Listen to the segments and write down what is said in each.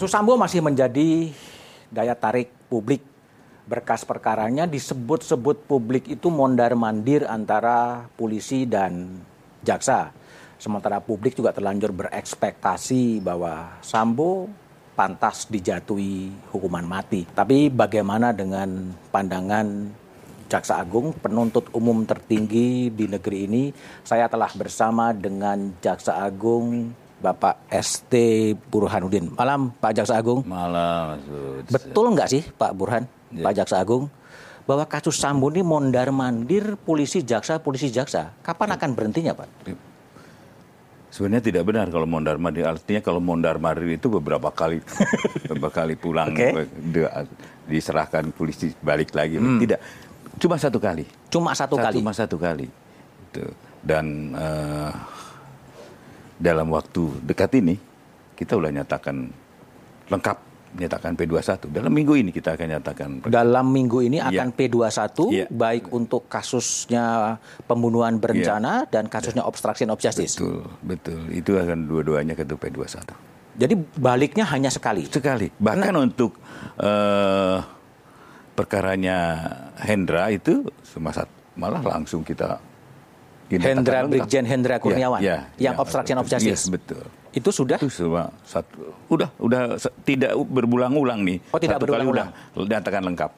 Kasus Sambo masih menjadi daya tarik publik. Berkas perkaranya disebut-sebut publik itu mondar-mandir antara polisi dan jaksa. Sementara publik juga terlanjur berekspektasi bahwa Sambo pantas dijatuhi hukuman mati. Tapi bagaimana dengan pandangan Jaksa Agung, penuntut umum tertinggi di negeri ini? Saya telah bersama dengan Jaksa Agung Bapak ST Burhanuddin. Malam Pak Jaksa Agung. Malam. Betul nggak sih Pak Burhan, ya. Pak Jaksa Agung, bahwa kasus Sambo ini mondar mandir polisi jaksa polisi jaksa. Kapan akan berhentinya Pak? Sebenarnya tidak benar kalau mondar mandir. Artinya kalau mondar mandir itu beberapa kali beberapa kali pulang okay. diserahkan polisi balik lagi. Hmm. Tidak, cuma satu kali. Cuma satu, satu kali. Cuma satu kali. Itu. Dan uh, dalam waktu dekat ini kita sudah nyatakan lengkap nyatakan P21. Dalam minggu ini kita akan nyatakan. Dalam minggu ini iya. akan ya. P21 ya. baik untuk kasusnya pembunuhan berencana ya. dan kasusnya obstruction of justice. Betul, betul. Itu akan dua-duanya ke P21. Jadi baliknya hanya sekali. Sekali. Bahkan nah. untuk uh, perkaranya Hendra itu malah langsung kita Hendra Brigjen Hendra iya, Kurniawan ya, ya, yang ya, obstruction of justice. Yes, betul. Itu sudah? Itu sudah satu. Udah, udah tidak berulang-ulang nih. Oh, tidak berulang-ulang. Dikatakan lengkap.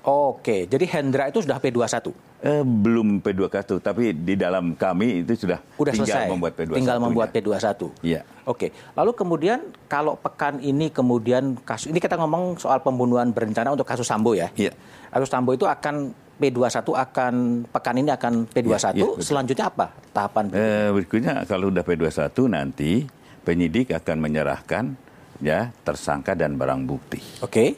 Oke, jadi Hendra itu sudah P21? Eh, belum P21, tapi di dalam kami itu sudah, sudah tinggal selesai. membuat P21. Tinggal membuat P21. Iya. Oke, lalu kemudian kalau pekan ini kemudian kasus ini kita ngomong soal pembunuhan berencana untuk kasus Sambo ya. Iya. Kasus Sambo itu akan P21 akan pekan ini akan P21. Ya, ya, Selanjutnya apa tahapan berikutnya? Eh, berikutnya kalau udah P21 nanti penyidik akan menyerahkan ya tersangka dan barang bukti. Oke.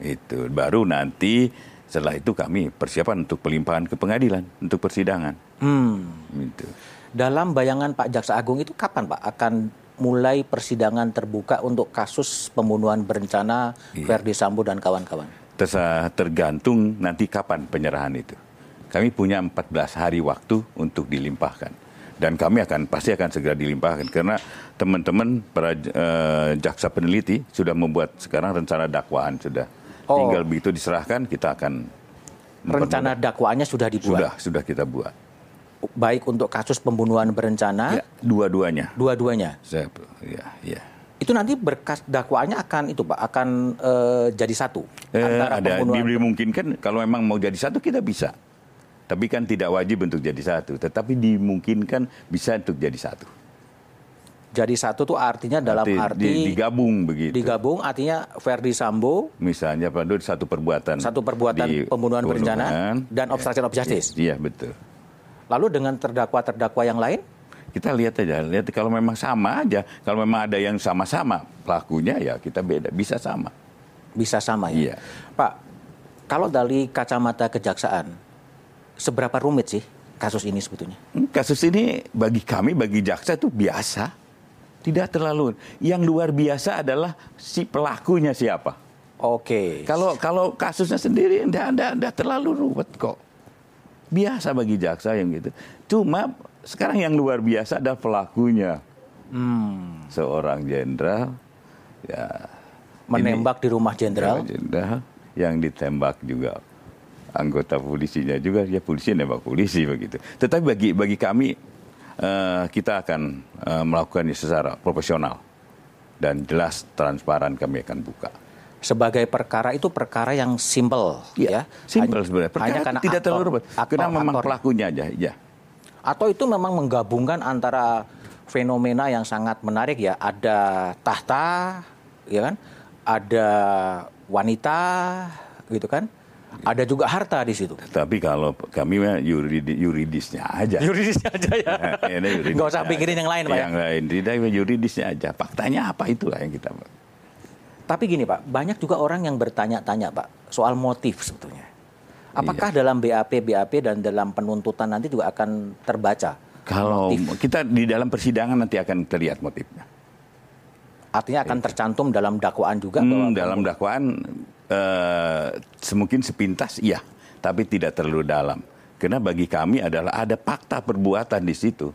Okay. Itu baru nanti setelah itu kami persiapan untuk pelimpahan ke pengadilan untuk persidangan. Hmm. Itu. Dalam bayangan Pak Jaksa Agung itu kapan Pak akan mulai persidangan terbuka untuk kasus pembunuhan berencana iya. Verdi Sambo dan kawan-kawan? Tergantung nanti kapan penyerahan itu. Kami punya 14 hari waktu untuk dilimpahkan. Dan kami akan pasti akan segera dilimpahkan karena teman-teman para uh, jaksa peneliti sudah membuat sekarang rencana dakwaan sudah. Oh. Tinggal begitu diserahkan kita akan rencana dakwaannya sudah dibuat. Sudah, sudah kita buat. Baik untuk kasus pembunuhan berencana, ya, dua-duanya. Dua-duanya. Ya, ya itu nanti berkas dakwaannya akan itu pak akan uh, jadi satu eh, antara ada dimungkinkan kalau memang mau jadi satu kita bisa. Tapi kan tidak wajib untuk jadi satu tetapi dimungkinkan bisa untuk jadi satu. Jadi satu tuh artinya dalam arti, arti digabung begitu. digabung artinya Verdi Sambo misalnya pada satu perbuatan satu perbuatan di pembunuhan berencana dan obstruction of justice. iya betul. Lalu dengan terdakwa terdakwa yang lain kita lihat aja, lihat kalau memang sama aja, kalau memang ada yang sama-sama pelakunya ya kita beda, bisa sama. Bisa sama ya. Iya. Pak, kalau dari kacamata kejaksaan, seberapa rumit sih kasus ini sebetulnya? Hmm, kasus ini bagi kami, bagi jaksa itu biasa. Tidak terlalu. Yang luar biasa adalah si pelakunya siapa. Oke. Kalau kalau kasusnya sendiri tidak terlalu ruwet kok. Biasa bagi jaksa yang gitu. Cuma sekarang yang luar biasa ada pelakunya. Hmm. Seorang jenderal ya menembak ini, di rumah jenderal. Jenderal yang ditembak juga anggota polisinya juga ya polisi nembak polisi begitu. Tetapi bagi bagi kami uh, kita akan uh, melakukannya secara profesional dan jelas transparan kami akan buka. Sebagai perkara itu perkara yang simple ya. ya. Simple sebenarnya. Perkara hanya karena tidak terlalu rumit. Karena memang pelakunya aja, ya. Atau itu memang menggabungkan antara fenomena yang sangat menarik ya, ada tahta, ya kan? Ada wanita, gitu kan? Ada juga harta di situ. Tapi kalau kami yuridis, yuridisnya aja. Yuridisnya aja ya. ya yuridisnya Gak usah pikirin yang lain, Pak. Ya? Yang lain, tidak yuridisnya aja. Faktanya apa itulah yang kita. Tapi gini, Pak, banyak juga orang yang bertanya-tanya, Pak, soal motif sebetulnya. Apakah iya. dalam BAP BAP dan dalam penuntutan nanti juga akan terbaca? Kalau motif? kita di dalam persidangan nanti akan terlihat motifnya. Artinya akan iya. tercantum dalam dakwaan juga? Hmm, bahwa dalam kamu... dakwaan uh, semungkin sepintas iya, tapi tidak terlalu dalam. Karena bagi kami adalah ada fakta perbuatan di situ.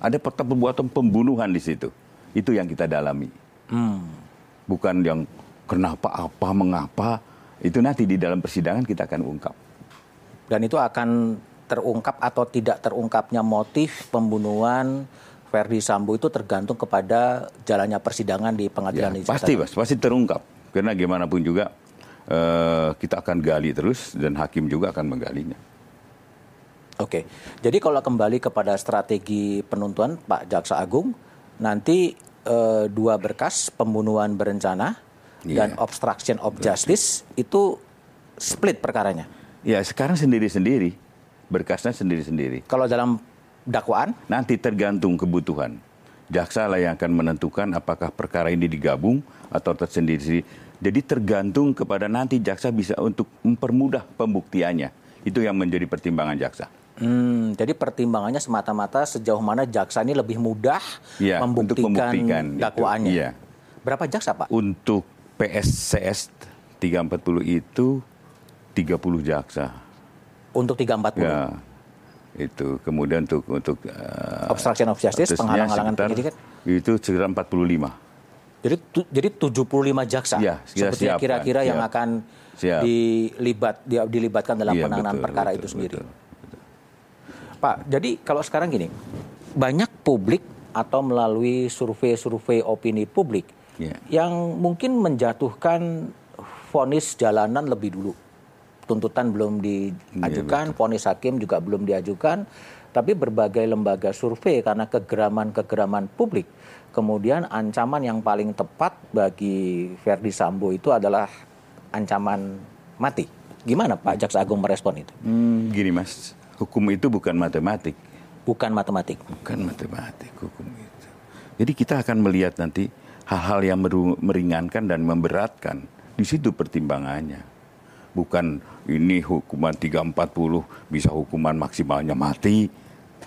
Ada fakta perbuatan pembunuhan di situ. Itu yang kita dalami. Hmm. bukan yang kenapa apa mengapa itu nanti di dalam persidangan kita akan ungkap. Dan itu akan terungkap atau tidak terungkapnya motif pembunuhan Verdi Sambo itu tergantung kepada jalannya persidangan di pengadilan ya, Pasti, mas, pasti terungkap. Karena gimana pun juga uh, kita akan gali terus dan hakim juga akan menggalinya. Oke, jadi kalau kembali kepada strategi penuntutan Pak Jaksa Agung, nanti uh, dua berkas pembunuhan berencana yeah. dan obstruction of justice itu split perkaranya. Ya sekarang sendiri-sendiri, berkasnya sendiri-sendiri. Kalau dalam dakwaan? Nanti tergantung kebutuhan. Jaksa lah yang akan menentukan apakah perkara ini digabung atau tersendiri. Jadi tergantung kepada nanti jaksa bisa untuk mempermudah pembuktiannya. Itu yang menjadi pertimbangan jaksa. Hmm, jadi pertimbangannya semata-mata sejauh mana jaksa ini lebih mudah ya, membuktikan, membuktikan dakwaannya. Iya. Berapa jaksa, Pak? Untuk PSCS 340 itu 30 jaksa. Untuk 340? Ya, itu. Kemudian untuk untuk uh, obstruction of justice, penghalang-halangan penyidikan? Itu sekitar 45. Jadi tu, jadi 75 jaksa ya, seperti kira-kira yang akan siap. dilibat di, dilibatkan dalam ya, penanganan betul, perkara betul, itu sendiri. Betul. Pak, jadi kalau sekarang gini, banyak publik atau melalui survei-survei opini publik yeah. yang mungkin menjatuhkan vonis jalanan lebih dulu. Tuntutan belum diajukan, yeah, vonis hakim juga belum diajukan, tapi berbagai lembaga survei karena kegeraman-kegeraman publik, kemudian ancaman yang paling tepat bagi Verdi Sambo itu adalah ancaman mati. Gimana Pak Jaksa Agung merespon itu? Hmm, gini Mas, Hukum itu bukan matematik. Bukan matematik. Bukan matematik hukum itu. Jadi kita akan melihat nanti hal-hal yang meringankan dan memberatkan. Di situ pertimbangannya. Bukan ini hukuman 340 bisa hukuman maksimalnya mati.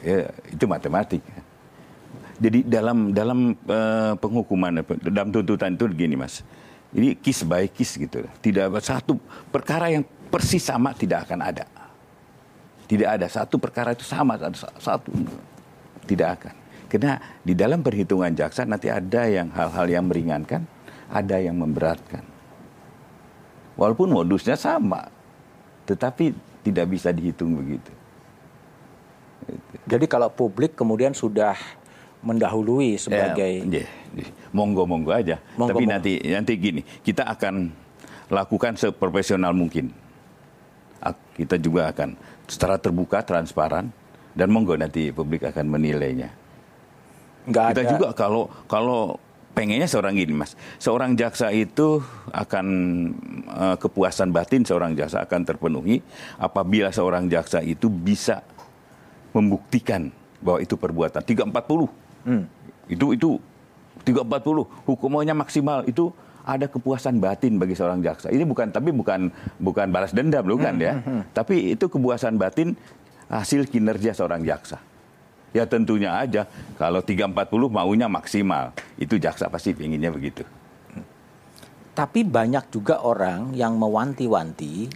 Ya, itu matematik. Jadi dalam dalam uh, penghukuman dalam tuntutan itu begini Mas. Ini kis by kis gitu. Tidak satu perkara yang persis sama tidak akan ada. Tidak ada satu perkara itu sama satu, satu tidak akan. Karena di dalam perhitungan jaksa nanti ada yang hal-hal yang meringankan, ada yang memberatkan. Walaupun modusnya sama, tetapi tidak bisa dihitung begitu. Jadi kalau publik kemudian sudah mendahului sebagai ya, ya, monggo monggo aja. Monggo, Tapi monggo. nanti nanti gini, kita akan lakukan seprofesional mungkin. Kita juga akan secara terbuka, transparan, dan monggo nanti publik akan menilainya. Nggak Kita ada. juga kalau kalau pengennya seorang gini mas, seorang jaksa itu akan uh, kepuasan batin seorang jaksa akan terpenuhi apabila seorang jaksa itu bisa membuktikan bahwa itu perbuatan 340 hmm. itu itu 340 hukumannya maksimal itu ada kepuasan batin bagi seorang jaksa. Ini bukan tapi bukan bukan balas dendam bukan hmm, ya. Hmm, hmm. Tapi itu kepuasan batin hasil kinerja seorang jaksa. Ya tentunya aja kalau 340 maunya maksimal. Itu jaksa pasti inginnya begitu. Tapi banyak juga orang yang mewanti-wanti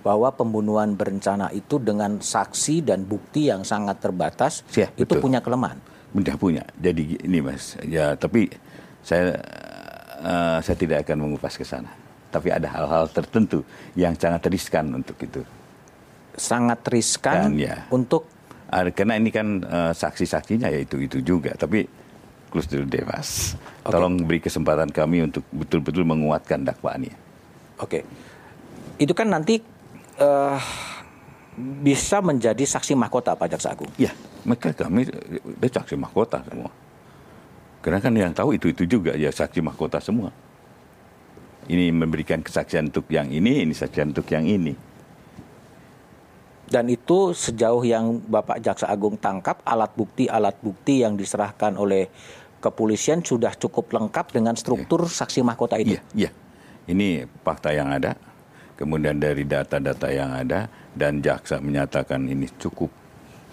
bahwa pembunuhan berencana itu dengan saksi dan bukti yang sangat terbatas Siap, itu betul. punya kelemahan. Mudah punya. Jadi ini Mas, ya tapi saya uh, saya tidak akan mengupas ke sana. Tapi ada hal-hal tertentu yang sangat riskan untuk itu. Sangat riskan Dan, ya, untuk karena ini kan uh, saksi-saksinya ya itu itu juga. Tapi deh mas. Okay. Tolong beri kesempatan kami untuk betul-betul menguatkan dakwaannya. Oke, okay. itu kan nanti uh, bisa menjadi saksi mahkota Pak Jaksa Agung. Ya, mereka kami dia saksi mahkota semua. Karena kan yang tahu itu-itu juga ya saksi mahkota semua. Ini memberikan kesaksian untuk yang ini, ini saksian untuk yang ini. Dan itu sejauh yang Bapak Jaksa Agung tangkap alat bukti-alat bukti yang diserahkan oleh kepolisian sudah cukup lengkap dengan struktur ya. saksi mahkota itu. Iya, iya. Ini fakta yang ada. Kemudian dari data-data yang ada dan jaksa menyatakan ini cukup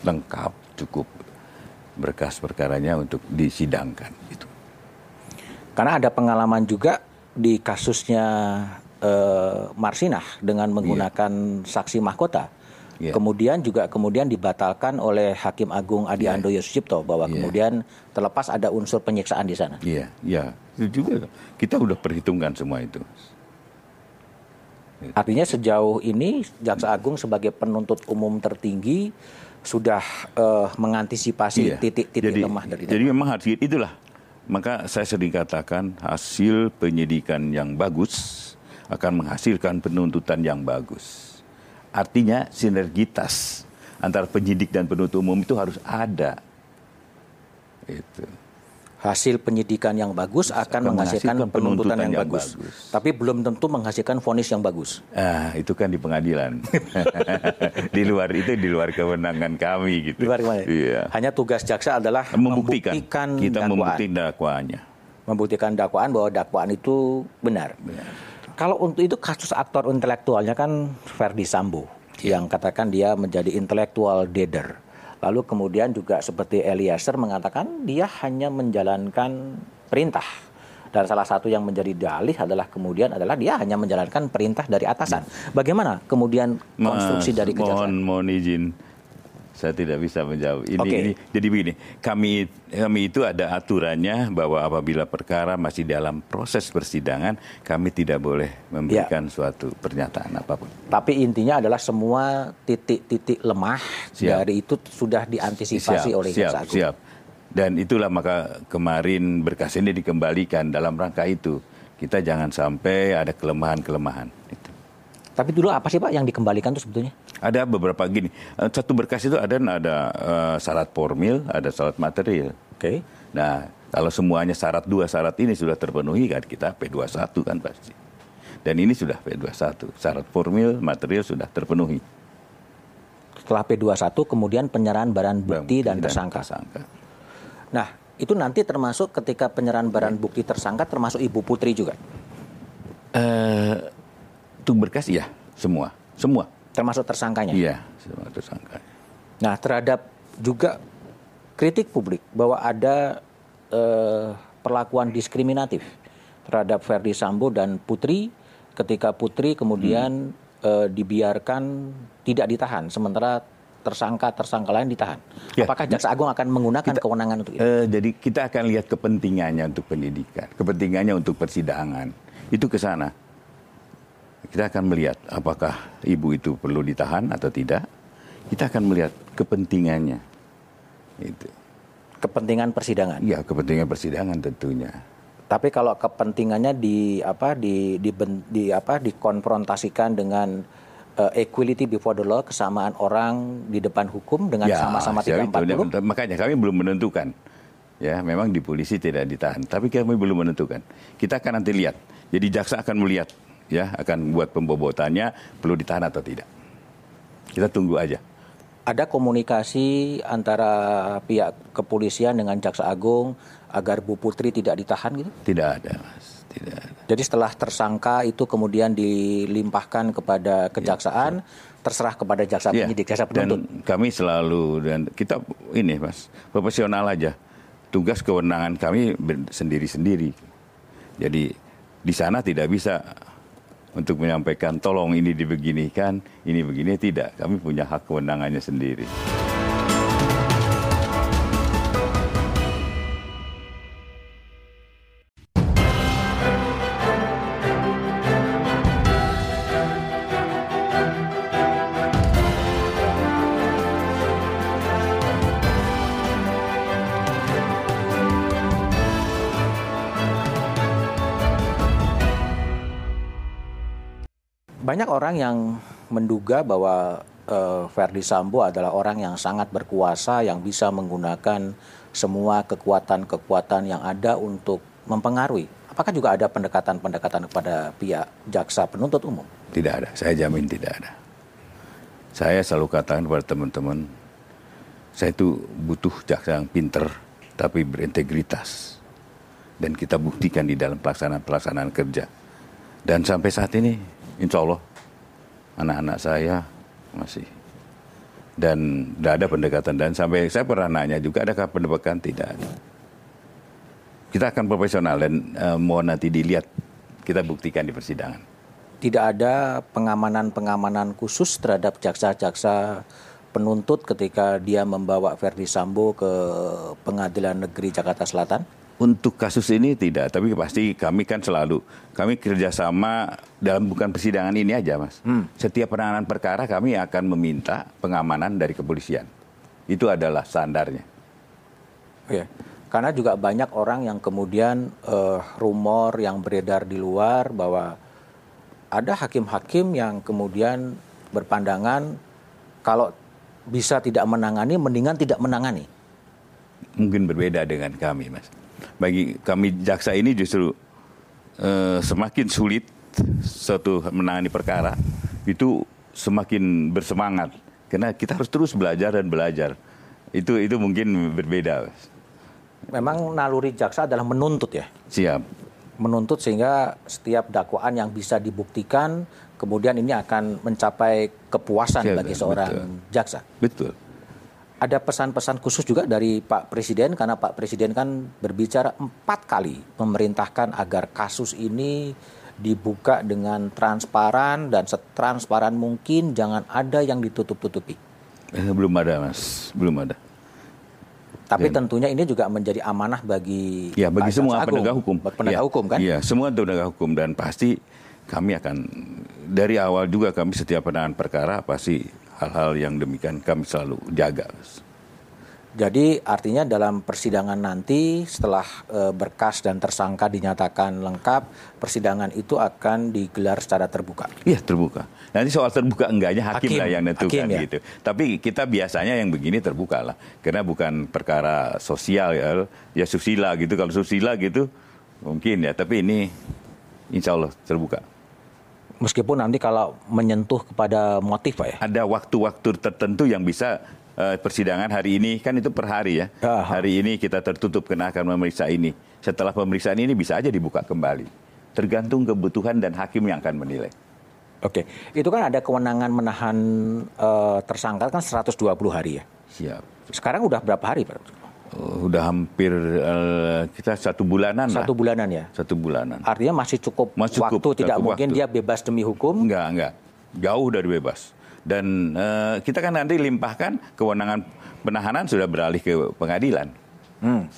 lengkap, cukup berkas perkaranya untuk disidangkan itu. Karena ada pengalaman juga di kasusnya uh, Marsinah dengan menggunakan iya. saksi mahkota. Yeah. Kemudian juga kemudian dibatalkan oleh Hakim Agung Adi Yeah. Andoyo Sucipto bahwa Yeah. kemudian terlepas ada unsur penyiksaan di sana. Iya, iya. Itu juga kita udah perhitungkan semua itu. Artinya sejauh ini Jaksa Agung sebagai penuntut umum tertinggi sudah eh, mengantisipasi Iya. titik-titik jadi, lemah dari Jadi memang harus itulah. Maka saya sering katakan hasil penyidikan yang bagus akan menghasilkan penuntutan yang bagus. Artinya sinergitas antara penyidik dan penuntut umum itu harus ada. Itu. hasil penyidikan yang bagus akan, Akan menghasilkan menghasilkan penuntutan yang, penuntutan yang bagus. bagus. Tapi belum tentu menghasilkan vonis yang bagus. Ah, itu kan di pengadilan. di luar itu di luar kewenangan kami gitu. Di luar ke mana? Iya. Hanya tugas jaksa adalah Membuktikan. membuktikan kita dakwaan. membuktikan dakwaannya. membuktikan dakwaan bahwa dakwaan itu benar. Kalau untuk itu kasus aktor intelektualnya kan Ferdi Sambo Iya. yang katakan dia menjadi intelektual deader. Lalu kemudian juga seperti Eliezer mengatakan dia hanya menjalankan perintah. Dan salah satu yang menjadi dalih adalah kemudian adalah dia hanya menjalankan perintah dari atasan. Bagaimana kemudian konstruksi Mas, dari mohon kejaksaan? mohon izin saya tidak bisa menjawab ini, Oke. ini jadi begini kami kami itu ada aturannya bahwa apabila perkara masih dalam proses persidangan kami tidak boleh memberikan Ya. suatu pernyataan apa pun Tapi intinya adalah semua titik-titik lemah Siap. dari itu sudah diantisipasi oleh siap, Jaksa Agung. siap. Dan itulah maka kemarin berkas ini dikembalikan dalam rangka itu. Kita jangan sampai ada kelemahan-kelemahan. Itu. Tapi dulu apa sih Pak yang dikembalikan itu sebetulnya? Ada beberapa gini, eh, satu berkas itu ada ada eh, syarat formil, ada syarat material. Oke. Nah, kalau semuanya syarat dua syarat ini sudah terpenuhi kan kita P21 kan pasti. Dan ini sudah P21, syarat formil, material sudah terpenuhi. Setelah P21 kemudian penyerahan barang bukti dan Dan tersangka. tersangka. Nah, itu nanti termasuk ketika penyerahan barang bukti tersangka termasuk Ibu Putri juga. Eh, itu berkas iya, semua, semua. Termasuk tersangkanya. Iya, semua tersangka. Nah, terhadap juga kritik publik bahwa ada eh, perlakuan diskriminatif terhadap Verdi Sambo dan Putri ketika Putri kemudian eh, dibiarkan tidak ditahan sementara tersangka-tersangka lain ditahan. Ya. Apakah Jaksa Agung akan menggunakan kewenangan untuk itu? Eh, jadi kita akan lihat kepentingannya untuk pendidikan, kepentingannya untuk persidangan. Itu ke sana. Kita akan melihat apakah ibu itu perlu ditahan atau tidak. Kita akan melihat kepentingannya. Itu. Kepentingan persidangan. Ya, kepentingan persidangan tentunya. Tapi kalau kepentingannya di apa di di, di apa dikonfrontasikan dengan uh, equality before the law, kesamaan orang di depan hukum dengan sama-sama Ya, itu, 340. Makanya kami belum menentukan. Ya, memang di polisi tidak ditahan, tapi kami belum menentukan. Kita akan nanti lihat. Jadi jaksa akan melihat, ya, akan buat pembobotannya perlu ditahan atau tidak. Kita tunggu aja. Ada komunikasi antara pihak kepolisian dengan Jaksa Agung agar Bu Putri tidak ditahan gitu? Tidak ada, Mas. Tidak ada. Jadi setelah tersangka itu kemudian dilimpahkan kepada kejaksaan, terserah kepada jaksa Ya, penyidik, jaksa dan penuntut. kami selalu dan kita ini Mas, profesional aja. Tugas kewenangan kami sendiri-sendiri. Jadi di sana tidak bisa untuk menyampaikan tolong ini dibeginikan, ini begini tidak. Kami punya hak kewenangannya sendiri. Banyak orang yang menduga bahwa eh, Verdi Sambo adalah orang yang sangat berkuasa yang bisa menggunakan semua kekuatan-kekuatan yang ada untuk mempengaruhi. Apakah juga ada pendekatan-pendekatan kepada pihak jaksa penuntut umum? Tidak ada, saya jamin tidak ada. Saya selalu katakan kepada teman-teman, saya itu butuh jaksa yang pinter tapi berintegritas. Dan kita buktikan di dalam pelaksanaan-pelaksanaan kerja. Dan sampai saat ini, insya Allah, anak-anak saya masih. Dan tidak ada pendekatan. Dan sampai saya pernah nanya juga, adakah pendekatan? Tidak ada. Kita akan profesional dan eh, mohon nanti dilihat, kita buktikan di persidangan. tidak ada pengamanan-pengamanan khusus terhadap jaksa-jaksa penuntut ketika dia membawa Verdi Sambo ke Pengadilan Negeri Jakarta Selatan? Untuk kasus ini tidak, tapi pasti kami kan selalu kami kerjasama dalam bukan persidangan ini aja, mas. Hmm. Setiap penanganan perkara kami akan meminta pengamanan dari kepolisian. Itu adalah standarnya. Oke, karena juga banyak orang yang kemudian uh, rumor yang beredar di luar bahwa ada hakim-hakim yang kemudian berpandangan kalau bisa tidak menangani, mendingan tidak menangani. Mungkin berbeda dengan kami, mas bagi kami jaksa ini justru uh, semakin sulit suatu menangani perkara. Itu semakin bersemangat. Karena kita harus terus belajar dan belajar. Itu itu mungkin berbeda. Memang naluri jaksa adalah menuntut ya? Siap. Menuntut sehingga setiap dakwaan yang bisa dibuktikan kemudian ini akan mencapai kepuasan siap, bagi seorang betul. jaksa. Betul ada pesan-pesan khusus juga dari Pak Presiden karena Pak Presiden kan berbicara empat kali memerintahkan agar kasus ini dibuka dengan transparan dan setransparan mungkin jangan ada yang ditutup-tutupi. Eh, belum ada mas, belum ada. Tapi ya. tentunya ini juga menjadi amanah bagi ya bagi semua Agung, penegak hukum, penegak ya, hukum kan? Iya, semua penegak hukum dan pasti kami akan dari awal juga kami setiap penanganan perkara pasti hal-hal yang demikian kami selalu jaga. Jadi artinya dalam persidangan nanti setelah e, berkas dan tersangka dinyatakan lengkap, persidangan itu akan digelar secara terbuka. Iya terbuka. Nanti soal terbuka enggaknya hakim, hakim lah yang nentukan hakim, ya? gitu. Tapi kita biasanya yang begini terbuka lah, karena bukan perkara sosial ya, ya susila gitu. Kalau susila gitu mungkin ya, tapi ini insya Allah terbuka. Meskipun nanti kalau menyentuh kepada motif Pak ya? Ada waktu-waktu tertentu yang bisa uh, persidangan hari ini, kan itu per hari ya. Aha. Hari ini kita tertutup karena akan memeriksa ini. Setelah pemeriksaan ini bisa aja dibuka kembali. Tergantung kebutuhan dan hakim yang akan menilai. Oke, itu kan ada kewenangan menahan uh, tersangka kan 120 hari ya? Siap. Sekarang udah berapa hari Pak? Udah hampir uh, kita satu bulanan satu lah. bulanan ya? Satu bulanan. Artinya masih cukup, masih cukup waktu tidak mungkin waktu. dia bebas demi hukum? Enggak enggak. Jauh dari bebas. Dan uh, kita kan nanti limpahkan kewenangan penahanan sudah beralih ke pengadilan. Hmm.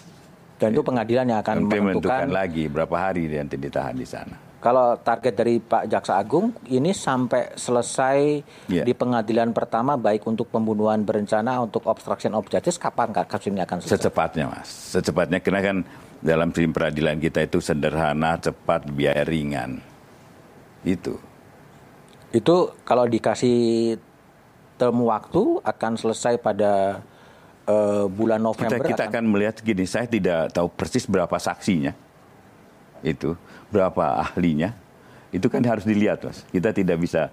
dan itu pengadilan yang akan nanti menentukan lagi berapa hari nanti ditahan di sana kalau target dari Pak Jaksa Agung ini sampai selesai yeah. di pengadilan pertama baik untuk pembunuhan berencana untuk obstruction of justice kapan kasus ini akan selesai? Secepatnya Mas. Secepatnya karena kan dalam sistem peradilan kita itu sederhana, cepat, biaya ringan. Itu. Itu kalau dikasih term waktu akan selesai pada uh, bulan November. Kita, kita akan... akan melihat gini, saya tidak tahu persis berapa saksinya. Itu berapa ahlinya, itu kan harus dilihat, Mas. Kita tidak bisa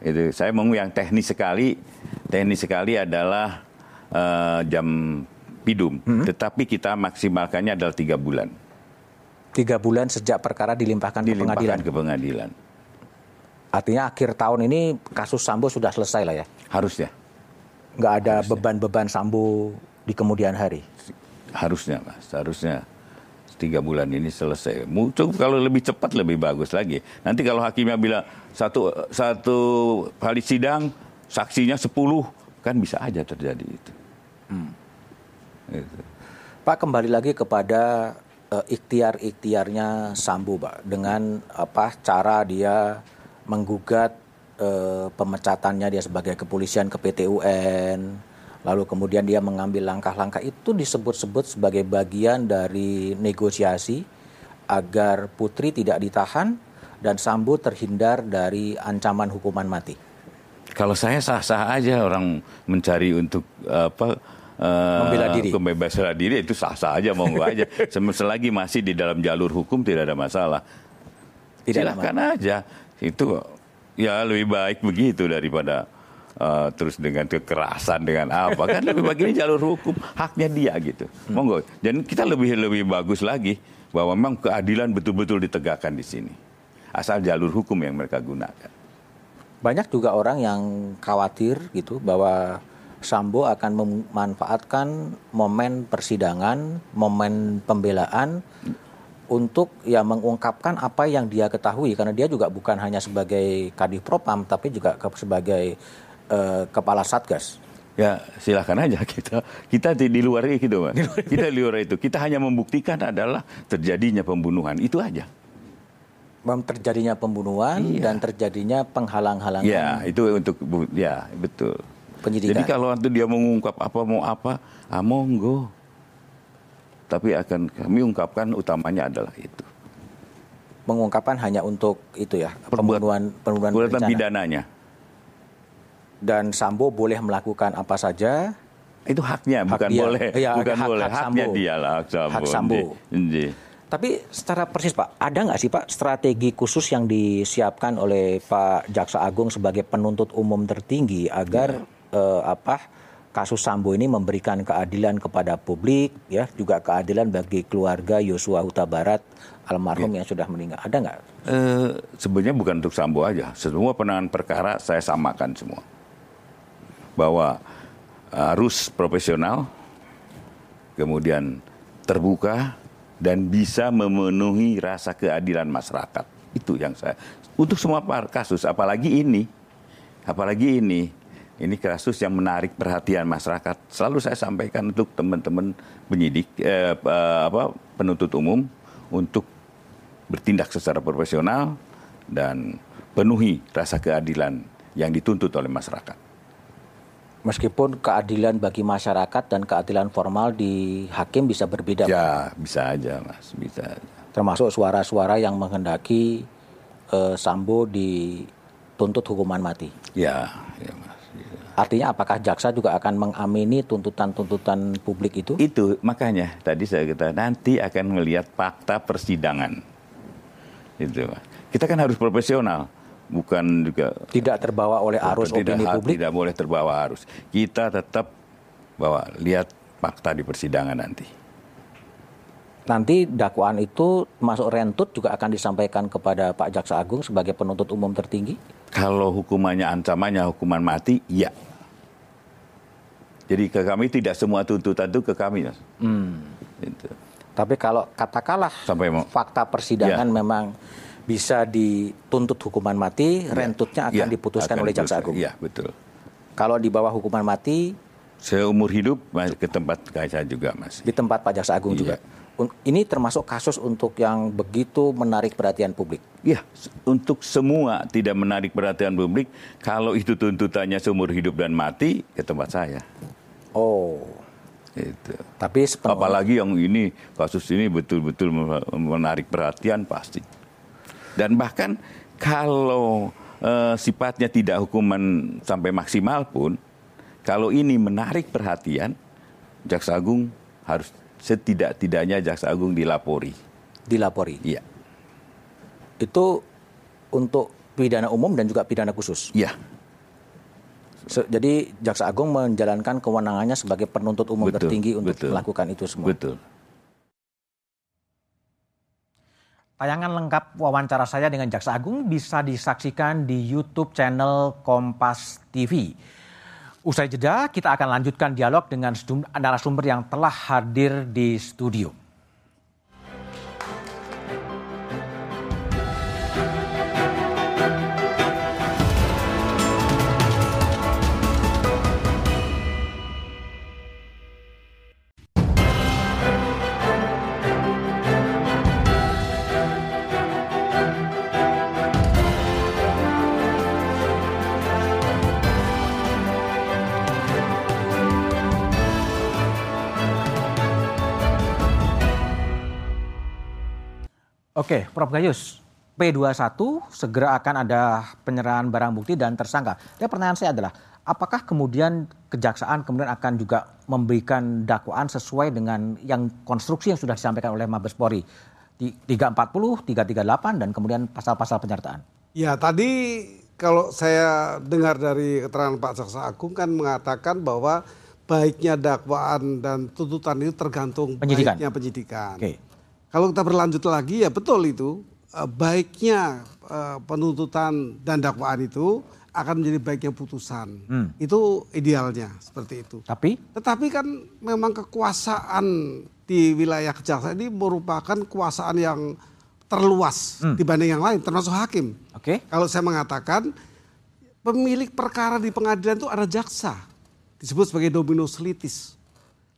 itu saya mau yang teknis sekali, teknis sekali adalah uh, jam pidum, hmm. tetapi kita maksimalkannya adalah tiga bulan. Tiga bulan sejak perkara dilimpahkan, dilimpahkan ke pengadilan. ke pengadilan. Artinya akhir tahun ini kasus Sambo sudah selesai lah ya? Harusnya. Nggak ada beban-beban Sambo di kemudian hari? Harusnya, Mas. Harusnya tiga bulan ini selesai. Muncul kalau lebih cepat lebih bagus lagi. Nanti kalau hakimnya bilang satu satu kali sidang saksinya sepuluh kan bisa aja terjadi itu. Hmm. itu. Pak kembali lagi kepada uh, ikhtiar-ikhtiarnya Sambu, Pak, dengan apa cara dia menggugat uh, pemecatannya dia sebagai kepolisian ke PT UN lalu kemudian dia mengambil langkah-langkah itu disebut-sebut sebagai bagian dari negosiasi agar Putri tidak ditahan dan Sambo terhindar dari ancaman hukuman mati. Kalau saya sah-sah aja orang mencari untuk apa uh, membela diri, kebebasan diri itu sah-sah aja mau aja. Selagi masih di dalam jalur hukum tidak ada masalah. Tidak Silakan aja. Itu ya lebih baik begitu daripada uh, terus dengan kekerasan dengan apa. Kan lebih bagian jalur hukum haknya dia gitu. Monggo. Dan kita lebih lebih bagus lagi bahwa memang keadilan betul-betul ditegakkan di sini. Asal jalur hukum yang mereka gunakan. Banyak juga orang yang khawatir gitu bahwa Sambo akan memanfaatkan momen persidangan, momen pembelaan untuk ya mengungkapkan apa yang dia ketahui. Karena dia juga bukan hanya sebagai kadif propam tapi juga sebagai uh, kepala satgas. Ya silahkan aja kita kita di, di luar itu, Mas. kita di luar itu. Kita hanya membuktikan adalah terjadinya pembunuhan itu aja. Terjadinya pembunuhan iya. dan terjadinya penghalang-halangan. Ya itu untuk ya betul. Penyidikan. Jadi kalau nanti dia mengungkap apa mau apa, ah monggo. Tapi akan kami ungkapkan utamanya adalah itu. Mengungkapkan hanya untuk itu ya pembunuhan pembunuhan Perbuatan pidananya dan Sambo boleh melakukan apa saja. Itu haknya, hak bukan dia. boleh, ya, bukan hak, boleh, hak haknya Sambo. dia lah hak Sambo. Hak Sambo. Ndi. Tapi secara persis Pak, ada nggak sih Pak strategi khusus yang disiapkan oleh Pak Jaksa Agung sebagai penuntut umum tertinggi agar ya. eh, apa kasus Sambo ini memberikan keadilan kepada publik, ya juga keadilan bagi keluarga Yosua Huta Barat almarhum ya. yang sudah meninggal. Ada nggak? Eh, sebenarnya bukan untuk Sambo aja, semua penanganan perkara saya samakan semua bahwa harus profesional, kemudian terbuka dan bisa memenuhi rasa keadilan masyarakat. Itu yang saya untuk semua kasus, apalagi ini, apalagi ini, ini kasus yang menarik perhatian masyarakat. Selalu saya sampaikan untuk teman-teman penyidik, eh, apa penuntut umum untuk bertindak secara profesional dan penuhi rasa keadilan yang dituntut oleh masyarakat meskipun keadilan bagi masyarakat dan keadilan formal di hakim bisa berbeda. Ya, Pak. bisa aja, Mas, bisa. Aja. Termasuk suara-suara yang menghendaki uh, Sambo dituntut hukuman mati. Ya, ya, Mas. Ya. Artinya apakah jaksa juga akan mengamini tuntutan-tuntutan publik itu? Itu makanya tadi saya kata nanti akan melihat fakta persidangan. Itu, Kita kan harus profesional bukan juga tidak terbawa oleh arus tidak, opini publik. Tidak boleh terbawa arus. Kita tetap bawa lihat fakta di persidangan nanti. Nanti dakwaan itu masuk rentut juga akan disampaikan kepada Pak Jaksa Agung sebagai penuntut umum tertinggi? Kalau hukumannya ancamannya hukuman mati, iya. Jadi ke kami tidak semua tuntutan itu ke kami. Hmm. Tapi kalau katakanlah Sampai fakta persidangan ya. memang bisa dituntut hukuman mati, ya. rentutnya akan ya, diputuskan akan oleh jaksa agung. Iya, betul. Kalau di bawah hukuman mati seumur hidup ke tempat kaca juga, Mas. Di tempat Pak Jaksa Agung iya. juga. Ini termasuk kasus untuk yang begitu menarik perhatian publik. Iya, untuk semua tidak menarik perhatian publik. Kalau itu tuntutannya seumur hidup dan mati, ke tempat saya. Oh. Itu. Tapi sepenuhnya... apalagi yang ini kasus ini betul-betul menarik perhatian pasti. Dan bahkan kalau uh, sifatnya tidak hukuman sampai maksimal pun, kalau ini menarik perhatian, Jaksa Agung harus setidak-tidaknya Jaksa Agung dilapori. Dilapori? Iya. Itu untuk pidana umum dan juga pidana khusus? Iya. Jadi Jaksa Agung menjalankan kewenangannya sebagai penuntut umum betul, tertinggi untuk betul, melakukan itu semua. Betul. Tayangan lengkap wawancara saya dengan Jaksa Agung bisa disaksikan di YouTube channel Kompas TV. Usai jeda, kita akan lanjutkan dialog dengan narasumber yang telah hadir di studio. Oke, Prof. Gayus, P21 segera akan ada penyerahan barang bukti dan tersangka. Dan pertanyaan saya adalah, apakah kemudian kejaksaan kemudian akan juga memberikan dakwaan sesuai dengan yang konstruksi yang sudah disampaikan oleh Mabes Polri? 340, 338, dan kemudian pasal-pasal penyertaan. Ya, tadi kalau saya dengar dari keterangan Pak Jaksa Agung kan mengatakan bahwa baiknya dakwaan dan tuntutan itu tergantung penyidikan. baiknya penyidikan. Okay. Kalau kita berlanjut lagi ya betul itu eh, baiknya eh, penuntutan dan dakwaan itu akan menjadi baiknya putusan. Hmm. Itu idealnya seperti itu. Tapi? Tetapi kan memang kekuasaan di wilayah kejaksaan ini merupakan kekuasaan yang terluas hmm. dibanding yang lain, termasuk hakim. Oke. Okay. Kalau saya mengatakan pemilik perkara di pengadilan itu ada jaksa, disebut sebagai dominus litis.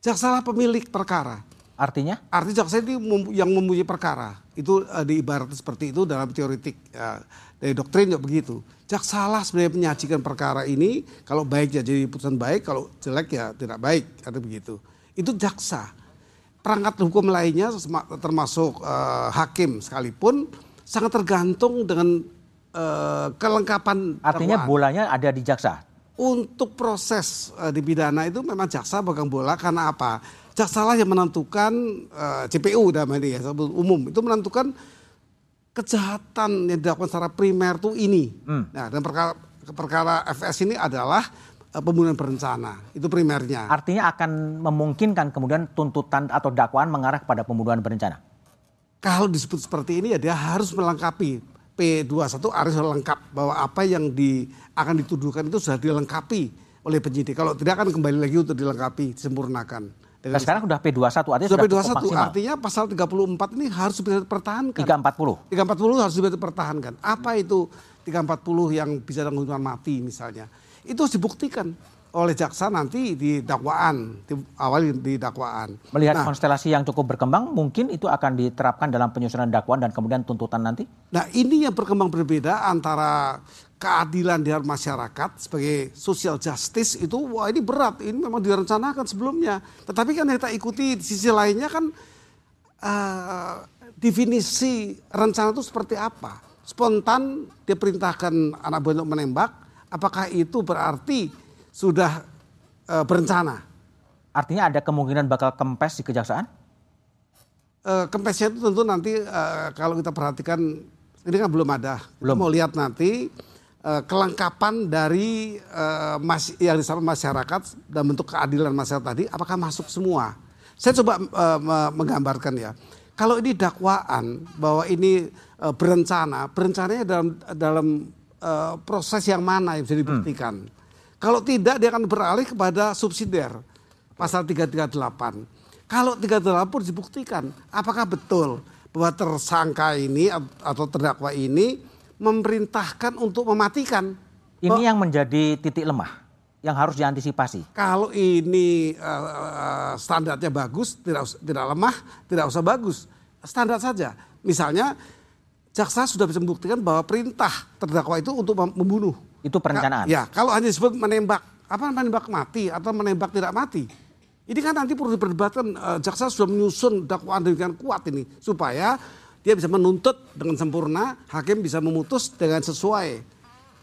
Jaksalah pemilik perkara. Artinya? Artinya jaksa ini yang mempunyai perkara. Itu uh, diibaratkan seperti itu dalam teoritik uh, dari doktrin juga begitu. Jaksalah sebenarnya menyajikan perkara ini, kalau baik ya jadi putusan baik, kalau jelek ya tidak baik, ada begitu. Itu jaksa. Perangkat hukum lainnya termasuk uh, hakim sekalipun sangat tergantung dengan uh, kelengkapan. Artinya dakwaan. bolanya ada di jaksa. Untuk proses uh, di pidana itu memang jaksa pegang bola karena apa? jaksalah yang menentukan uh, eh, CPU dalam ini ya umum itu menentukan kejahatan yang dilakukan secara primer tuh ini. Hmm. Nah, dan perkara perkara FS ini adalah uh, pembunuhan berencana. Itu primernya. Artinya akan memungkinkan kemudian tuntutan atau dakwaan mengarah kepada pembunuhan berencana. Kalau disebut seperti ini ya dia harus melengkapi P21 harus lengkap bahwa apa yang di, akan dituduhkan itu sudah dilengkapi oleh penyidik. Kalau tidak akan kembali lagi untuk dilengkapi, disempurnakan. Dan sekarang sudah P21 artinya sudah, sudah P21 artinya pasal 34 ini harus bisa dipertahankan. 340. 340 harus bisa dipertahankan. Apa itu 340 yang bisa dengan hukuman mati misalnya? Itu harus dibuktikan oleh jaksa nanti di dakwaan, di awal di dakwaan. Melihat nah, konstelasi yang cukup berkembang, mungkin itu akan diterapkan dalam penyusunan dakwaan dan kemudian tuntutan nanti? Nah ini yang berkembang berbeda antara keadilan di masyarakat sebagai social justice itu wah ini berat ini memang direncanakan sebelumnya tetapi kan kita ikuti di sisi lainnya kan uh, definisi rencana itu seperti apa spontan dia perintahkan anak buah untuk menembak apakah itu berarti sudah uh, berencana artinya ada kemungkinan bakal kempes di kejaksaan uh, kempesnya itu tentu nanti uh, kalau kita perhatikan ini kan belum ada belum kita mau lihat nanti uh, kelengkapan dari uh, mas, yang disebut masyarakat dan bentuk keadilan masyarakat tadi apakah masuk semua? Saya coba uh, menggambarkan ya. Kalau ini dakwaan bahwa ini uh, berencana, berencananya dalam dalam uh, proses yang mana yang bisa dibuktikan. Hmm. Kalau tidak dia akan beralih kepada subsidiar pasal 338. Kalau 338 pun dibuktikan apakah betul bahwa tersangka ini atau terdakwa ini memerintahkan untuk mematikan. Ini oh, yang menjadi titik lemah yang harus diantisipasi. Kalau ini uh, standarnya bagus, tidak tidak lemah, tidak usah bagus, standar saja. Misalnya jaksa sudah bisa membuktikan bahwa perintah terdakwa itu untuk membunuh. Itu perencanaan. Ya, kalau hanya disebut menembak, apa menembak mati atau menembak tidak mati. Ini kan nanti perlu diperdebatkan. Uh, jaksa sudah menyusun dakwaan dengan kuat ini supaya dia bisa menuntut dengan sempurna, hakim bisa memutus dengan sesuai.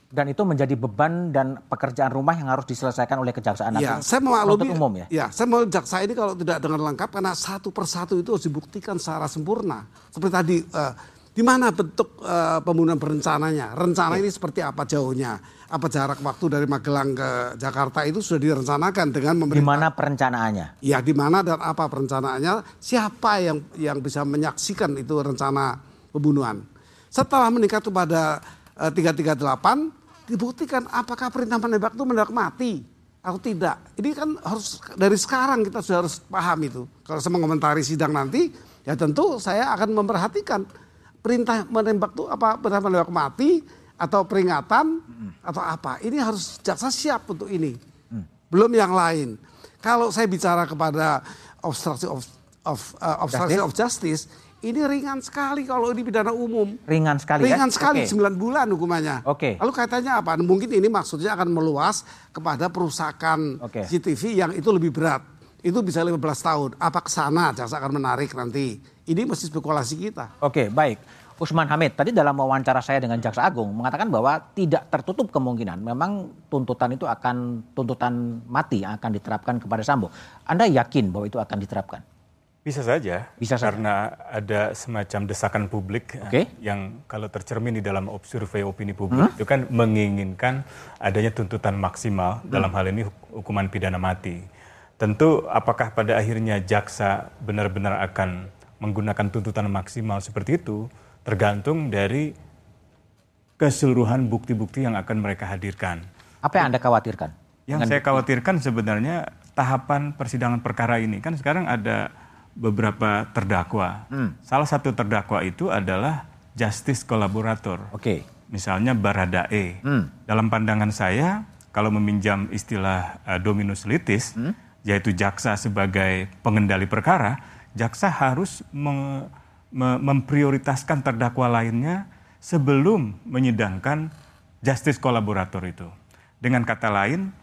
Dan itu menjadi beban dan pekerjaan rumah yang harus diselesaikan oleh kejaksaan ya, saya memaklumi, umum ya. Ya, saya mau jaksa ini kalau tidak dengan lengkap karena satu persatu itu harus dibuktikan secara sempurna. Seperti tadi uh, di mana bentuk uh, pembunuhan berencananya? Rencana ya. ini seperti apa jauhnya? apa jarak waktu dari Magelang ke Jakarta itu sudah direncanakan dengan pemerintah. Di mana perencanaannya? Ya, di mana dan apa perencanaannya? Siapa yang yang bisa menyaksikan itu rencana pembunuhan? Setelah meningkat kepada uh, 338 dibuktikan apakah perintah menembak itu menembak mati atau tidak. Ini kan harus dari sekarang kita sudah harus paham itu. Kalau saya mengomentari sidang nanti, ya tentu saya akan memperhatikan perintah menembak itu apa perintah menembak mati atau peringatan hmm. atau apa. Ini harus jaksa siap untuk ini. Hmm. Belum yang lain. Kalau saya bicara kepada obstruction of of uh, obstruction justice? of justice, ini ringan sekali kalau ini pidana umum. Ringan sekali Ringan ya? sekali, okay. 9 bulan hukumannya. Oke. Okay. Lalu kaitannya apa? Mungkin ini maksudnya akan meluas kepada perusakan okay. CCTV yang itu lebih berat. Itu bisa 15 tahun. Apa ke sana jaksa akan menarik nanti? Ini mesti spekulasi kita. Oke, okay, baik. Usman Hamid tadi dalam wawancara saya dengan Jaksa Agung mengatakan bahwa tidak tertutup kemungkinan memang tuntutan itu akan tuntutan mati yang akan diterapkan kepada Sambo. Anda yakin bahwa itu akan diterapkan? Bisa saja, Bisa saja. karena ada semacam desakan publik okay. yang kalau tercermin di dalam survei opini publik hmm? itu kan menginginkan adanya tuntutan maksimal hmm. dalam hal ini hukuman pidana mati. Tentu apakah pada akhirnya jaksa benar-benar akan menggunakan tuntutan maksimal seperti itu? Tergantung dari keseluruhan bukti-bukti yang akan mereka hadirkan. Apa yang Anda khawatirkan? Yang saya khawatirkan sebenarnya tahapan persidangan perkara ini kan sekarang ada beberapa terdakwa. Hmm. Salah satu terdakwa itu adalah justice kolaborator. Oke. Okay. Misalnya Baradae. Hmm. Dalam pandangan saya, kalau meminjam istilah uh, dominus litis, hmm? yaitu jaksa sebagai pengendali perkara, jaksa harus me, me, memprioritaskan terdakwa lainnya sebelum menyidangkan justice kolaborator itu. Dengan kata lain,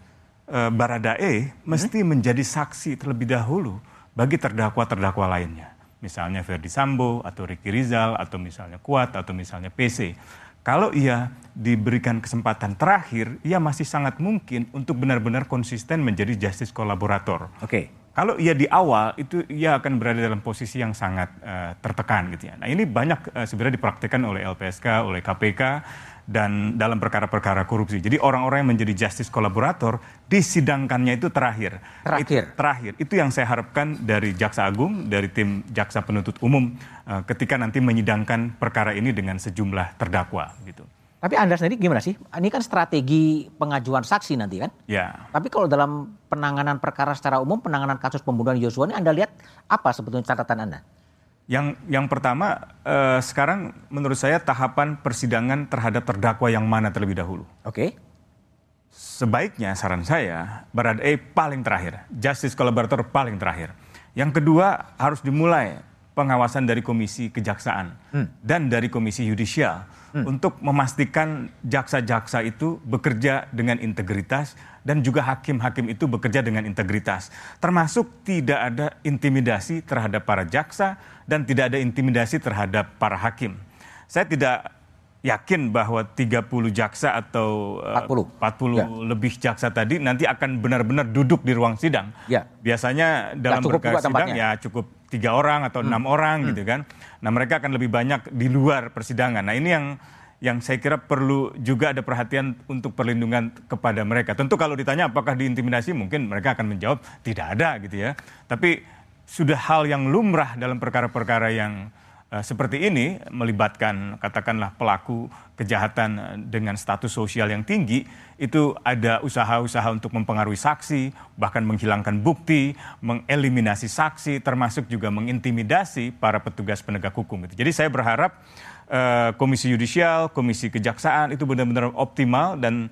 uh, Baradae hmm? mesti menjadi saksi terlebih dahulu bagi terdakwa-terdakwa lainnya. Misalnya Ferdi Sambo atau Ricky Rizal atau misalnya Kuat atau misalnya PC. Kalau ia diberikan kesempatan terakhir, ia masih sangat mungkin untuk benar-benar konsisten menjadi justice kolaborator. Oke. Okay. Kalau ia di awal itu ia akan berada dalam posisi yang sangat uh, tertekan gitu ya. Nah ini banyak uh, sebenarnya dipraktikkan oleh LPSK, oleh KPK dan dalam perkara-perkara korupsi. Jadi orang-orang yang menjadi justice kolaborator disidangkannya itu terakhir. Terakhir. Itu, terakhir. Itu yang saya harapkan dari Jaksa Agung, dari tim Jaksa Penuntut Umum uh, ketika nanti menyidangkan perkara ini dengan sejumlah terdakwa gitu. Tapi Anda sendiri gimana sih? Ini kan strategi pengajuan saksi nanti kan? Ya. Tapi kalau dalam penanganan perkara secara umum, penanganan kasus pembunuhan Yosua ini Anda lihat apa sebetulnya catatan Anda? Yang yang pertama eh, sekarang menurut saya tahapan persidangan terhadap terdakwa yang mana terlebih dahulu. Oke. Okay. Sebaiknya saran saya E paling terakhir, justice collaborator paling terakhir. Yang kedua harus dimulai pengawasan dari komisi kejaksaan hmm. dan dari komisi yudisial hmm. untuk memastikan jaksa-jaksa itu bekerja dengan integritas dan juga hakim-hakim itu bekerja dengan integritas. Termasuk tidak ada intimidasi terhadap para jaksa dan tidak ada intimidasi terhadap para hakim. Saya tidak yakin bahwa 30 jaksa atau 40, 40 ya. lebih jaksa tadi nanti akan benar-benar duduk di ruang sidang. Ya. Biasanya dalam perkara sidang ya cukup tiga orang atau hmm. enam orang hmm. gitu kan. Nah mereka akan lebih banyak di luar persidangan. Nah ini yang yang saya kira perlu juga ada perhatian untuk perlindungan kepada mereka. Tentu kalau ditanya apakah diintimidasi mungkin mereka akan menjawab tidak ada gitu ya. Tapi sudah hal yang lumrah dalam perkara-perkara yang seperti ini melibatkan katakanlah pelaku kejahatan dengan status sosial yang tinggi itu ada usaha-usaha untuk mempengaruhi saksi bahkan menghilangkan bukti mengeliminasi saksi termasuk juga mengintimidasi para petugas penegak hukum itu. Jadi saya berharap uh, komisi yudisial komisi kejaksaan itu benar-benar optimal dan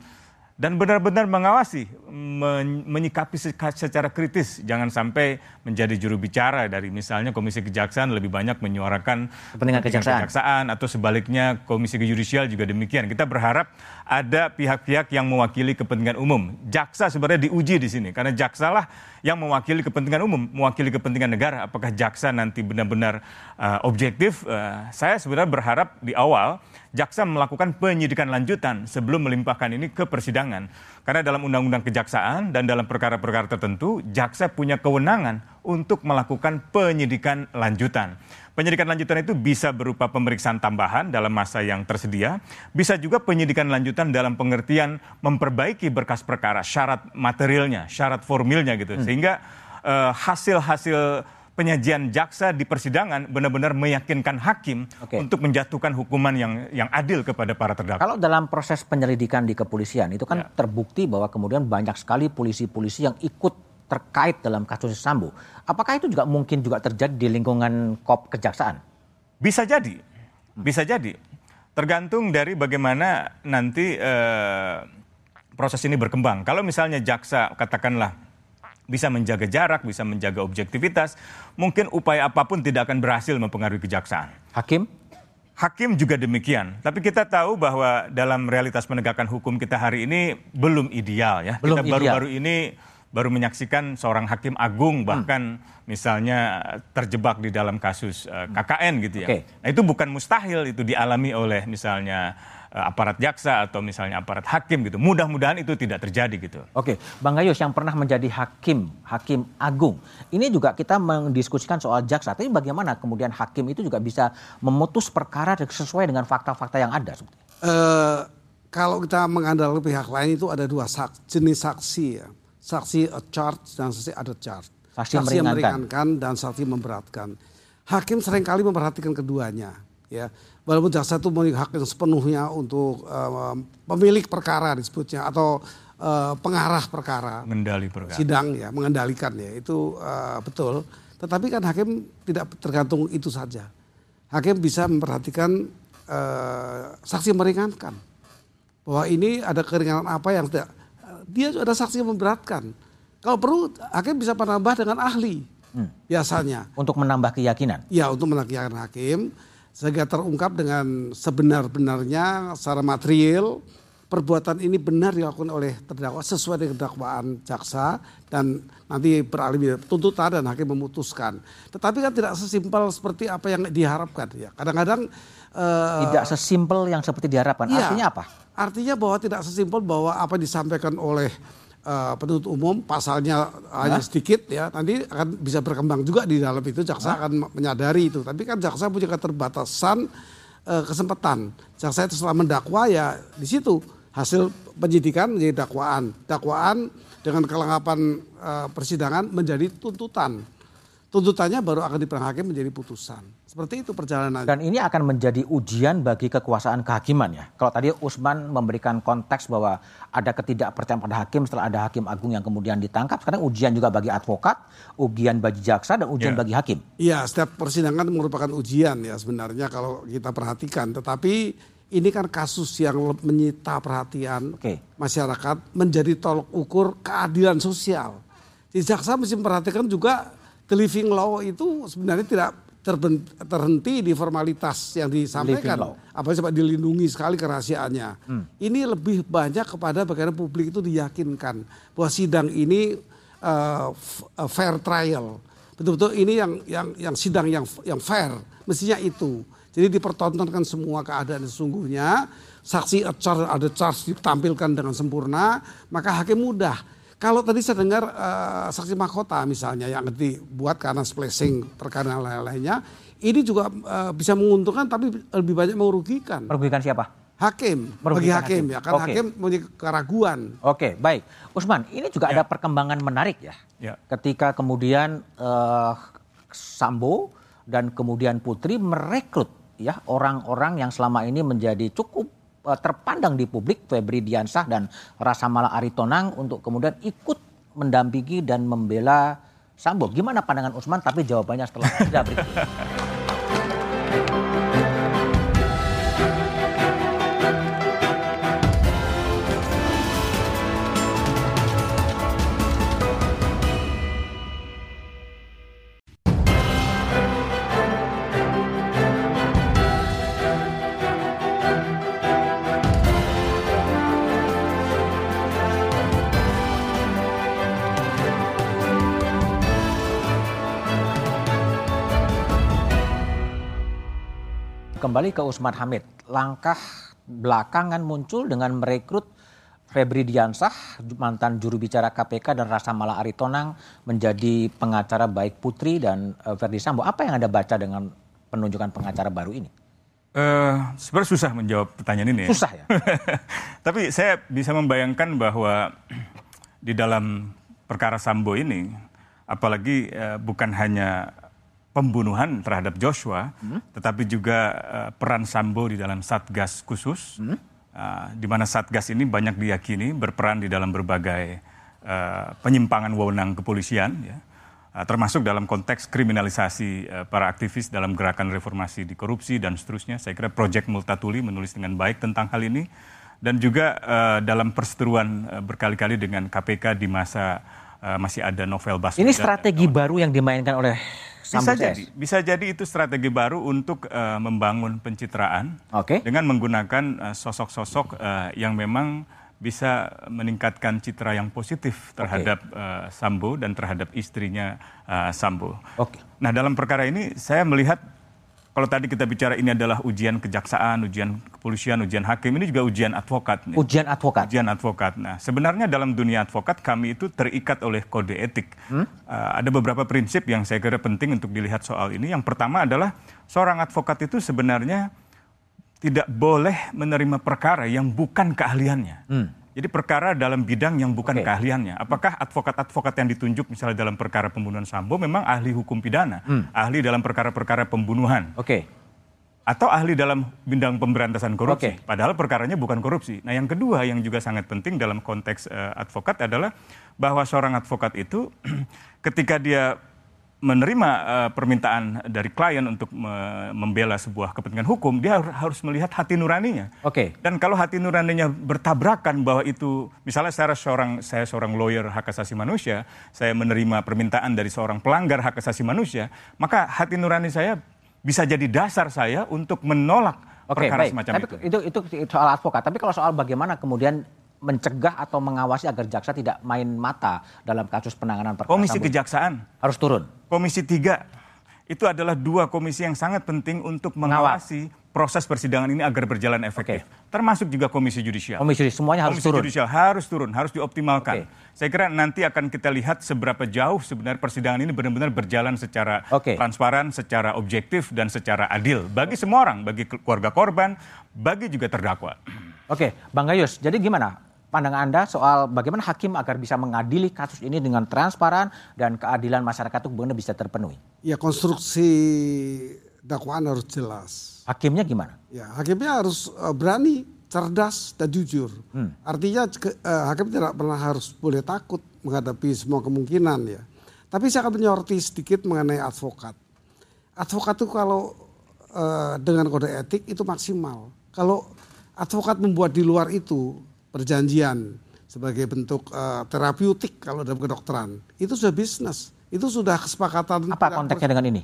dan benar-benar mengawasi, men menyikapi secara kritis, jangan sampai menjadi juru bicara dari misalnya Komisi Kejaksaan lebih banyak menyuarakan kepentingan kejaksaan. kejaksaan atau sebaliknya Komisi Yudisial juga demikian. Kita berharap ada pihak-pihak yang mewakili kepentingan umum. Jaksa sebenarnya diuji di sini karena jaksa lah yang mewakili kepentingan umum, mewakili kepentingan negara. Apakah jaksa nanti benar-benar uh, objektif? Uh, saya sebenarnya berharap di awal jaksa melakukan penyidikan lanjutan sebelum melimpahkan ini ke persidangan. Karena dalam undang-undang kejaksaan dan dalam perkara-perkara tertentu, jaksa punya kewenangan untuk melakukan penyidikan lanjutan. Penyidikan lanjutan itu bisa berupa pemeriksaan tambahan dalam masa yang tersedia, bisa juga penyidikan lanjutan dalam pengertian memperbaiki berkas perkara, syarat materialnya, syarat formilnya gitu. Hmm. Sehingga uh, hasil-hasil penyajian jaksa di persidangan benar-benar meyakinkan hakim okay. untuk menjatuhkan hukuman yang yang adil kepada para terdakwa. Kalau dalam proses penyelidikan di kepolisian itu kan ya. terbukti bahwa kemudian banyak sekali polisi-polisi yang ikut terkait dalam kasus Sambo. Apakah itu juga mungkin juga terjadi di lingkungan kop kejaksaan? Bisa jadi, bisa jadi. Tergantung dari bagaimana nanti eh, proses ini berkembang. Kalau misalnya jaksa katakanlah bisa menjaga jarak, bisa menjaga objektivitas, mungkin upaya apa pun tidak akan berhasil mempengaruhi kejaksaan. Hakim? Hakim juga demikian. Tapi kita tahu bahwa dalam realitas penegakan hukum kita hari ini belum ideal ya. Belum kita baru-baru ini baru menyaksikan seorang hakim agung hmm. bahkan hmm. misalnya terjebak di dalam kasus uh, eh, KKN gitu ya. Okay. Nah itu bukan mustahil itu dialami oleh misalnya uh, aparat jaksa atau misalnya aparat hakim gitu. Mudah-mudahan itu tidak terjadi gitu. Oke, Bang Gayus yang pernah menjadi hakim, hakim agung. Ini juga kita mendiskusikan soal jaksa, tapi bagaimana kemudian hakim itu juga bisa memutus perkara sesuai dengan fakta-fakta yang ada Uh, kalau kita mengandalkan pihak lain itu ada dua sak, jenis saksi ya. Saksi a charge dan saksi ada charge. Saksi, saksi yang meringankan. meringankan dan saksi memberatkan. Hakim sering kali memperhatikan keduanya ya. Walaupun jaksa itu memiliki hak yang sepenuhnya untuk uh, pemilik perkara disebutnya atau uh, pengarah perkara. Mengendali perkara. Sidang ya mengendalikan ya. Itu uh, betul. Tetapi kan hakim tidak tergantung itu saja. Hakim bisa memperhatikan uh, saksi meringankan. Bahwa ini ada keringanan apa yang tidak dia ada saksi yang memberatkan kalau perlu hakim bisa menambah dengan ahli hmm. biasanya untuk menambah keyakinan ya untuk menambah keyakinan hakim sehingga terungkap dengan sebenar-benarnya secara material perbuatan ini benar dilakukan oleh terdakwa sesuai dengan dakwaan jaksa dan nanti beralih tuntutan dan hakim memutuskan. Tetapi kan tidak sesimpel seperti apa yang diharapkan ya. Kadang-kadang uh, tidak sesimpel yang seperti diharapkan. Iya, artinya apa? Artinya bahwa tidak sesimpel bahwa apa disampaikan oleh uh, penuntut umum pasalnya hanya sedikit ya nanti akan bisa berkembang juga di dalam itu. Jaksa Hah? akan menyadari itu. Tapi kan jaksa punya keterbatasan uh, kesempatan. Jaksa itu setelah mendakwa ya di situ. Hasil penyidikan menjadi dakwaan. Dakwaan dengan kelengkapan uh, persidangan menjadi tuntutan. Tuntutannya baru akan diperang hakim menjadi putusan. Seperti itu perjalanan. Dan ini akan menjadi ujian bagi kekuasaan kehakiman ya. Kalau tadi Usman memberikan konteks bahwa ada ketidakpercayaan pada hakim setelah ada hakim agung yang kemudian ditangkap, sekarang ujian juga bagi advokat, ujian bagi jaksa dan ujian yeah. bagi hakim. Iya, setiap persidangan merupakan ujian ya sebenarnya kalau kita perhatikan. Tetapi ini kan kasus yang menyita perhatian okay. masyarakat menjadi tolok ukur keadilan sosial. Di jaksa mesti memperhatikan juga the living law itu sebenarnya tidak terhenti di formalitas yang disampaikan. Apa sebab dilindungi sekali kerahasiaannya. Hmm. Ini lebih banyak kepada bagaimana publik itu diyakinkan bahwa sidang ini uh, fair trial. Betul-betul ini yang yang yang sidang yang yang fair, mestinya itu. Jadi dipertontonkan semua keadaan sesungguhnya, saksi ada charge ditampilkan dengan sempurna, maka hakim mudah kalau tadi saya dengar uh, saksi mahkota misalnya yang dibuat karena splashing perkara lain-lainnya, ini juga uh, bisa menguntungkan tapi lebih banyak merugikan. Merugikan siapa? Hakim, bagi hakim, hakim ya, karena okay. hakim punya keraguan. Oke, okay, baik. Usman, ini juga ya. ada perkembangan menarik ya. ya. Ketika kemudian uh, Sambo dan kemudian Putri merekrut ya orang-orang yang selama ini menjadi cukup terpandang di publik Febri Diansah dan Rasa Mala Aritonang untuk kemudian ikut mendampingi dan membela Sambo. Gimana pandangan Usman? Tapi jawabannya setelah jeda berikut Kembali ke Usman Hamid, langkah belakangan muncul dengan merekrut Febri Diansah, mantan juru bicara KPK dan Rasa Mala Aritonang menjadi pengacara baik Putri dan uh, Sambo. Apa yang Anda baca dengan penunjukan pengacara baru ini? Uh, sebenarnya susah menjawab pertanyaan ini. Susah ya. Tapi saya bisa membayangkan bahwa di dalam perkara Sambo ini, apalagi uh, bukan hanya pembunuhan terhadap Joshua, hmm? tetapi juga uh, peran Sambo di dalam Satgas khusus, hmm? uh, di mana Satgas ini banyak diyakini berperan di dalam berbagai uh, penyimpangan wewenang kepolisian, ya, uh, termasuk dalam konteks kriminalisasi uh, para aktivis dalam gerakan reformasi di korupsi dan seterusnya. Saya kira Project Multatuli menulis dengan baik tentang hal ini, dan juga uh, dalam perseteruan uh, berkali-kali dengan KPK di masa uh, masih ada novel Baswedan. Ini strategi baru yang dimainkan oleh bisa jadi, bisa jadi itu strategi baru untuk uh, membangun pencitraan okay. dengan menggunakan sosok-sosok uh, uh, yang memang bisa meningkatkan citra yang positif terhadap okay. uh, Sambo dan terhadap istrinya uh, Sambo. Okay. Nah dalam perkara ini saya melihat kalau tadi kita bicara ini adalah ujian kejaksaan, ujian kepolisian, ujian hakim, ini juga ujian advokat. Nih. Ujian advokat. Ujian advokat. Nah, sebenarnya dalam dunia advokat kami itu terikat oleh kode etik. Hmm? Uh, ada beberapa prinsip yang saya kira penting untuk dilihat soal ini. Yang pertama adalah seorang advokat itu sebenarnya tidak boleh menerima perkara yang bukan keahliannya. Hmm. Jadi perkara dalam bidang yang bukan okay. keahliannya. Apakah advokat-advokat yang ditunjuk misalnya dalam perkara pembunuhan Sambo memang ahli hukum pidana, hmm. ahli dalam perkara-perkara pembunuhan. Oke. Okay. atau ahli dalam bidang pemberantasan korupsi. Okay. Padahal perkaranya bukan korupsi. Nah, yang kedua yang juga sangat penting dalam konteks uh, advokat adalah bahwa seorang advokat itu ketika dia menerima uh, permintaan dari klien untuk me membela sebuah kepentingan hukum, dia harus melihat hati nuraninya. Oke. Okay. Dan kalau hati nuraninya bertabrakan bahwa itu, misalnya saya seorang saya seorang lawyer hak asasi manusia, saya menerima permintaan dari seorang pelanggar hak asasi manusia, maka hati nurani saya bisa jadi dasar saya untuk menolak Oke, perkara baik. semacam Tapi itu. itu. Itu soal advokat. Tapi kalau soal bagaimana kemudian mencegah atau mengawasi agar jaksa tidak main mata dalam kasus penanganan perkara Komisi Kejaksaan harus turun. Komisi 3 itu adalah dua komisi yang sangat penting untuk mengawasi proses persidangan ini agar berjalan efektif. Okay. Termasuk juga komisi judisial. Komisi semuanya harus komisi turun. judisial harus turun, harus dioptimalkan. Okay. Saya kira nanti akan kita lihat seberapa jauh sebenarnya persidangan ini benar-benar berjalan secara okay. transparan, secara objektif dan secara adil bagi semua orang, bagi keluarga korban, bagi juga terdakwa. Oke, Bang Gayus, jadi gimana pandangan Anda soal bagaimana hakim agar bisa mengadili kasus ini dengan transparan dan keadilan masyarakat itu benar bisa terpenuhi? Ya konstruksi dakwaan harus jelas. Hakimnya gimana? Ya hakimnya harus uh, berani, cerdas dan jujur. Hmm. Artinya uh, hakim tidak pernah harus boleh takut menghadapi semua kemungkinan ya. Tapi saya akan menyoroti sedikit mengenai advokat. Advokat itu kalau uh, dengan kode etik itu maksimal. Kalau advokat membuat di luar itu perjanjian sebagai bentuk uh, terapeutik kalau dalam kedokteran. Itu sudah bisnis. Itu sudah kesepakatan apa konteksnya dengan ini?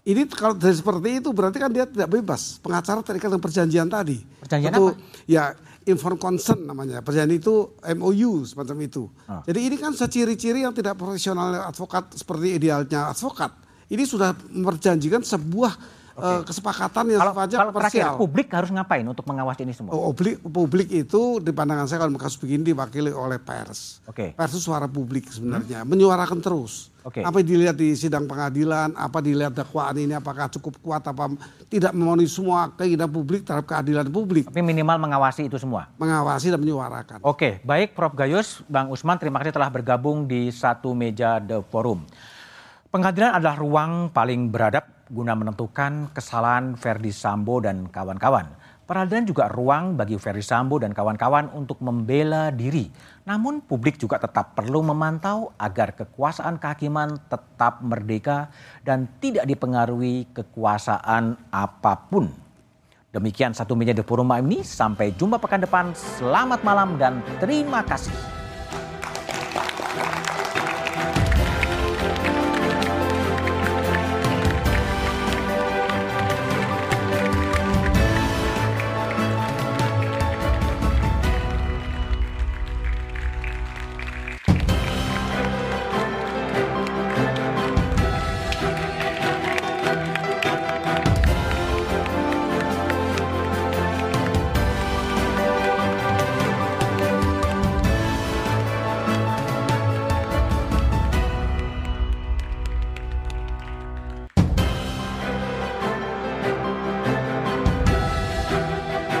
Ini kalau dari seperti itu berarti kan dia tidak bebas. Pengacara terikat dengan perjanjian tadi. Perjanjian itu, apa? ya inform consent namanya. Perjanjian itu MOU semacam itu. Oh. jadi ini kan ciri-ciri yang tidak profesional advokat seperti idealnya advokat. Ini sudah memperjanjikan sebuah okay. uh, kesepakatan yang kalau, sifatnya kalau terakhir publik harus ngapain untuk mengawasi ini semua? Oh, publik, publik itu di pandangan saya kalau kasus begini diwakili oleh pers. Okay. Pers itu suara publik sebenarnya, hmm? menyuarakan terus. Okay. Apa yang dilihat di sidang pengadilan, apa dilihat dakwaan ini apakah cukup kuat apa tidak memenuhi semua keinginan publik terhadap keadilan publik. Tapi minimal mengawasi itu semua. Mengawasi dan menyuarakan. Oke, baik Prof Gayus, Bang Usman terima kasih telah bergabung di satu meja The Forum. Pengadilan adalah ruang paling beradab guna menentukan kesalahan Verdi Sambo dan kawan-kawan. Peradilan juga ruang bagi Verdi Sambo dan kawan-kawan untuk membela diri. Namun publik juga tetap perlu memantau agar kekuasaan kehakiman tetap merdeka dan tidak dipengaruhi kekuasaan apa pun. Demikian satu meja di Forum ini. Sampai jumpa pekan depan. Selamat malam dan terima kasih.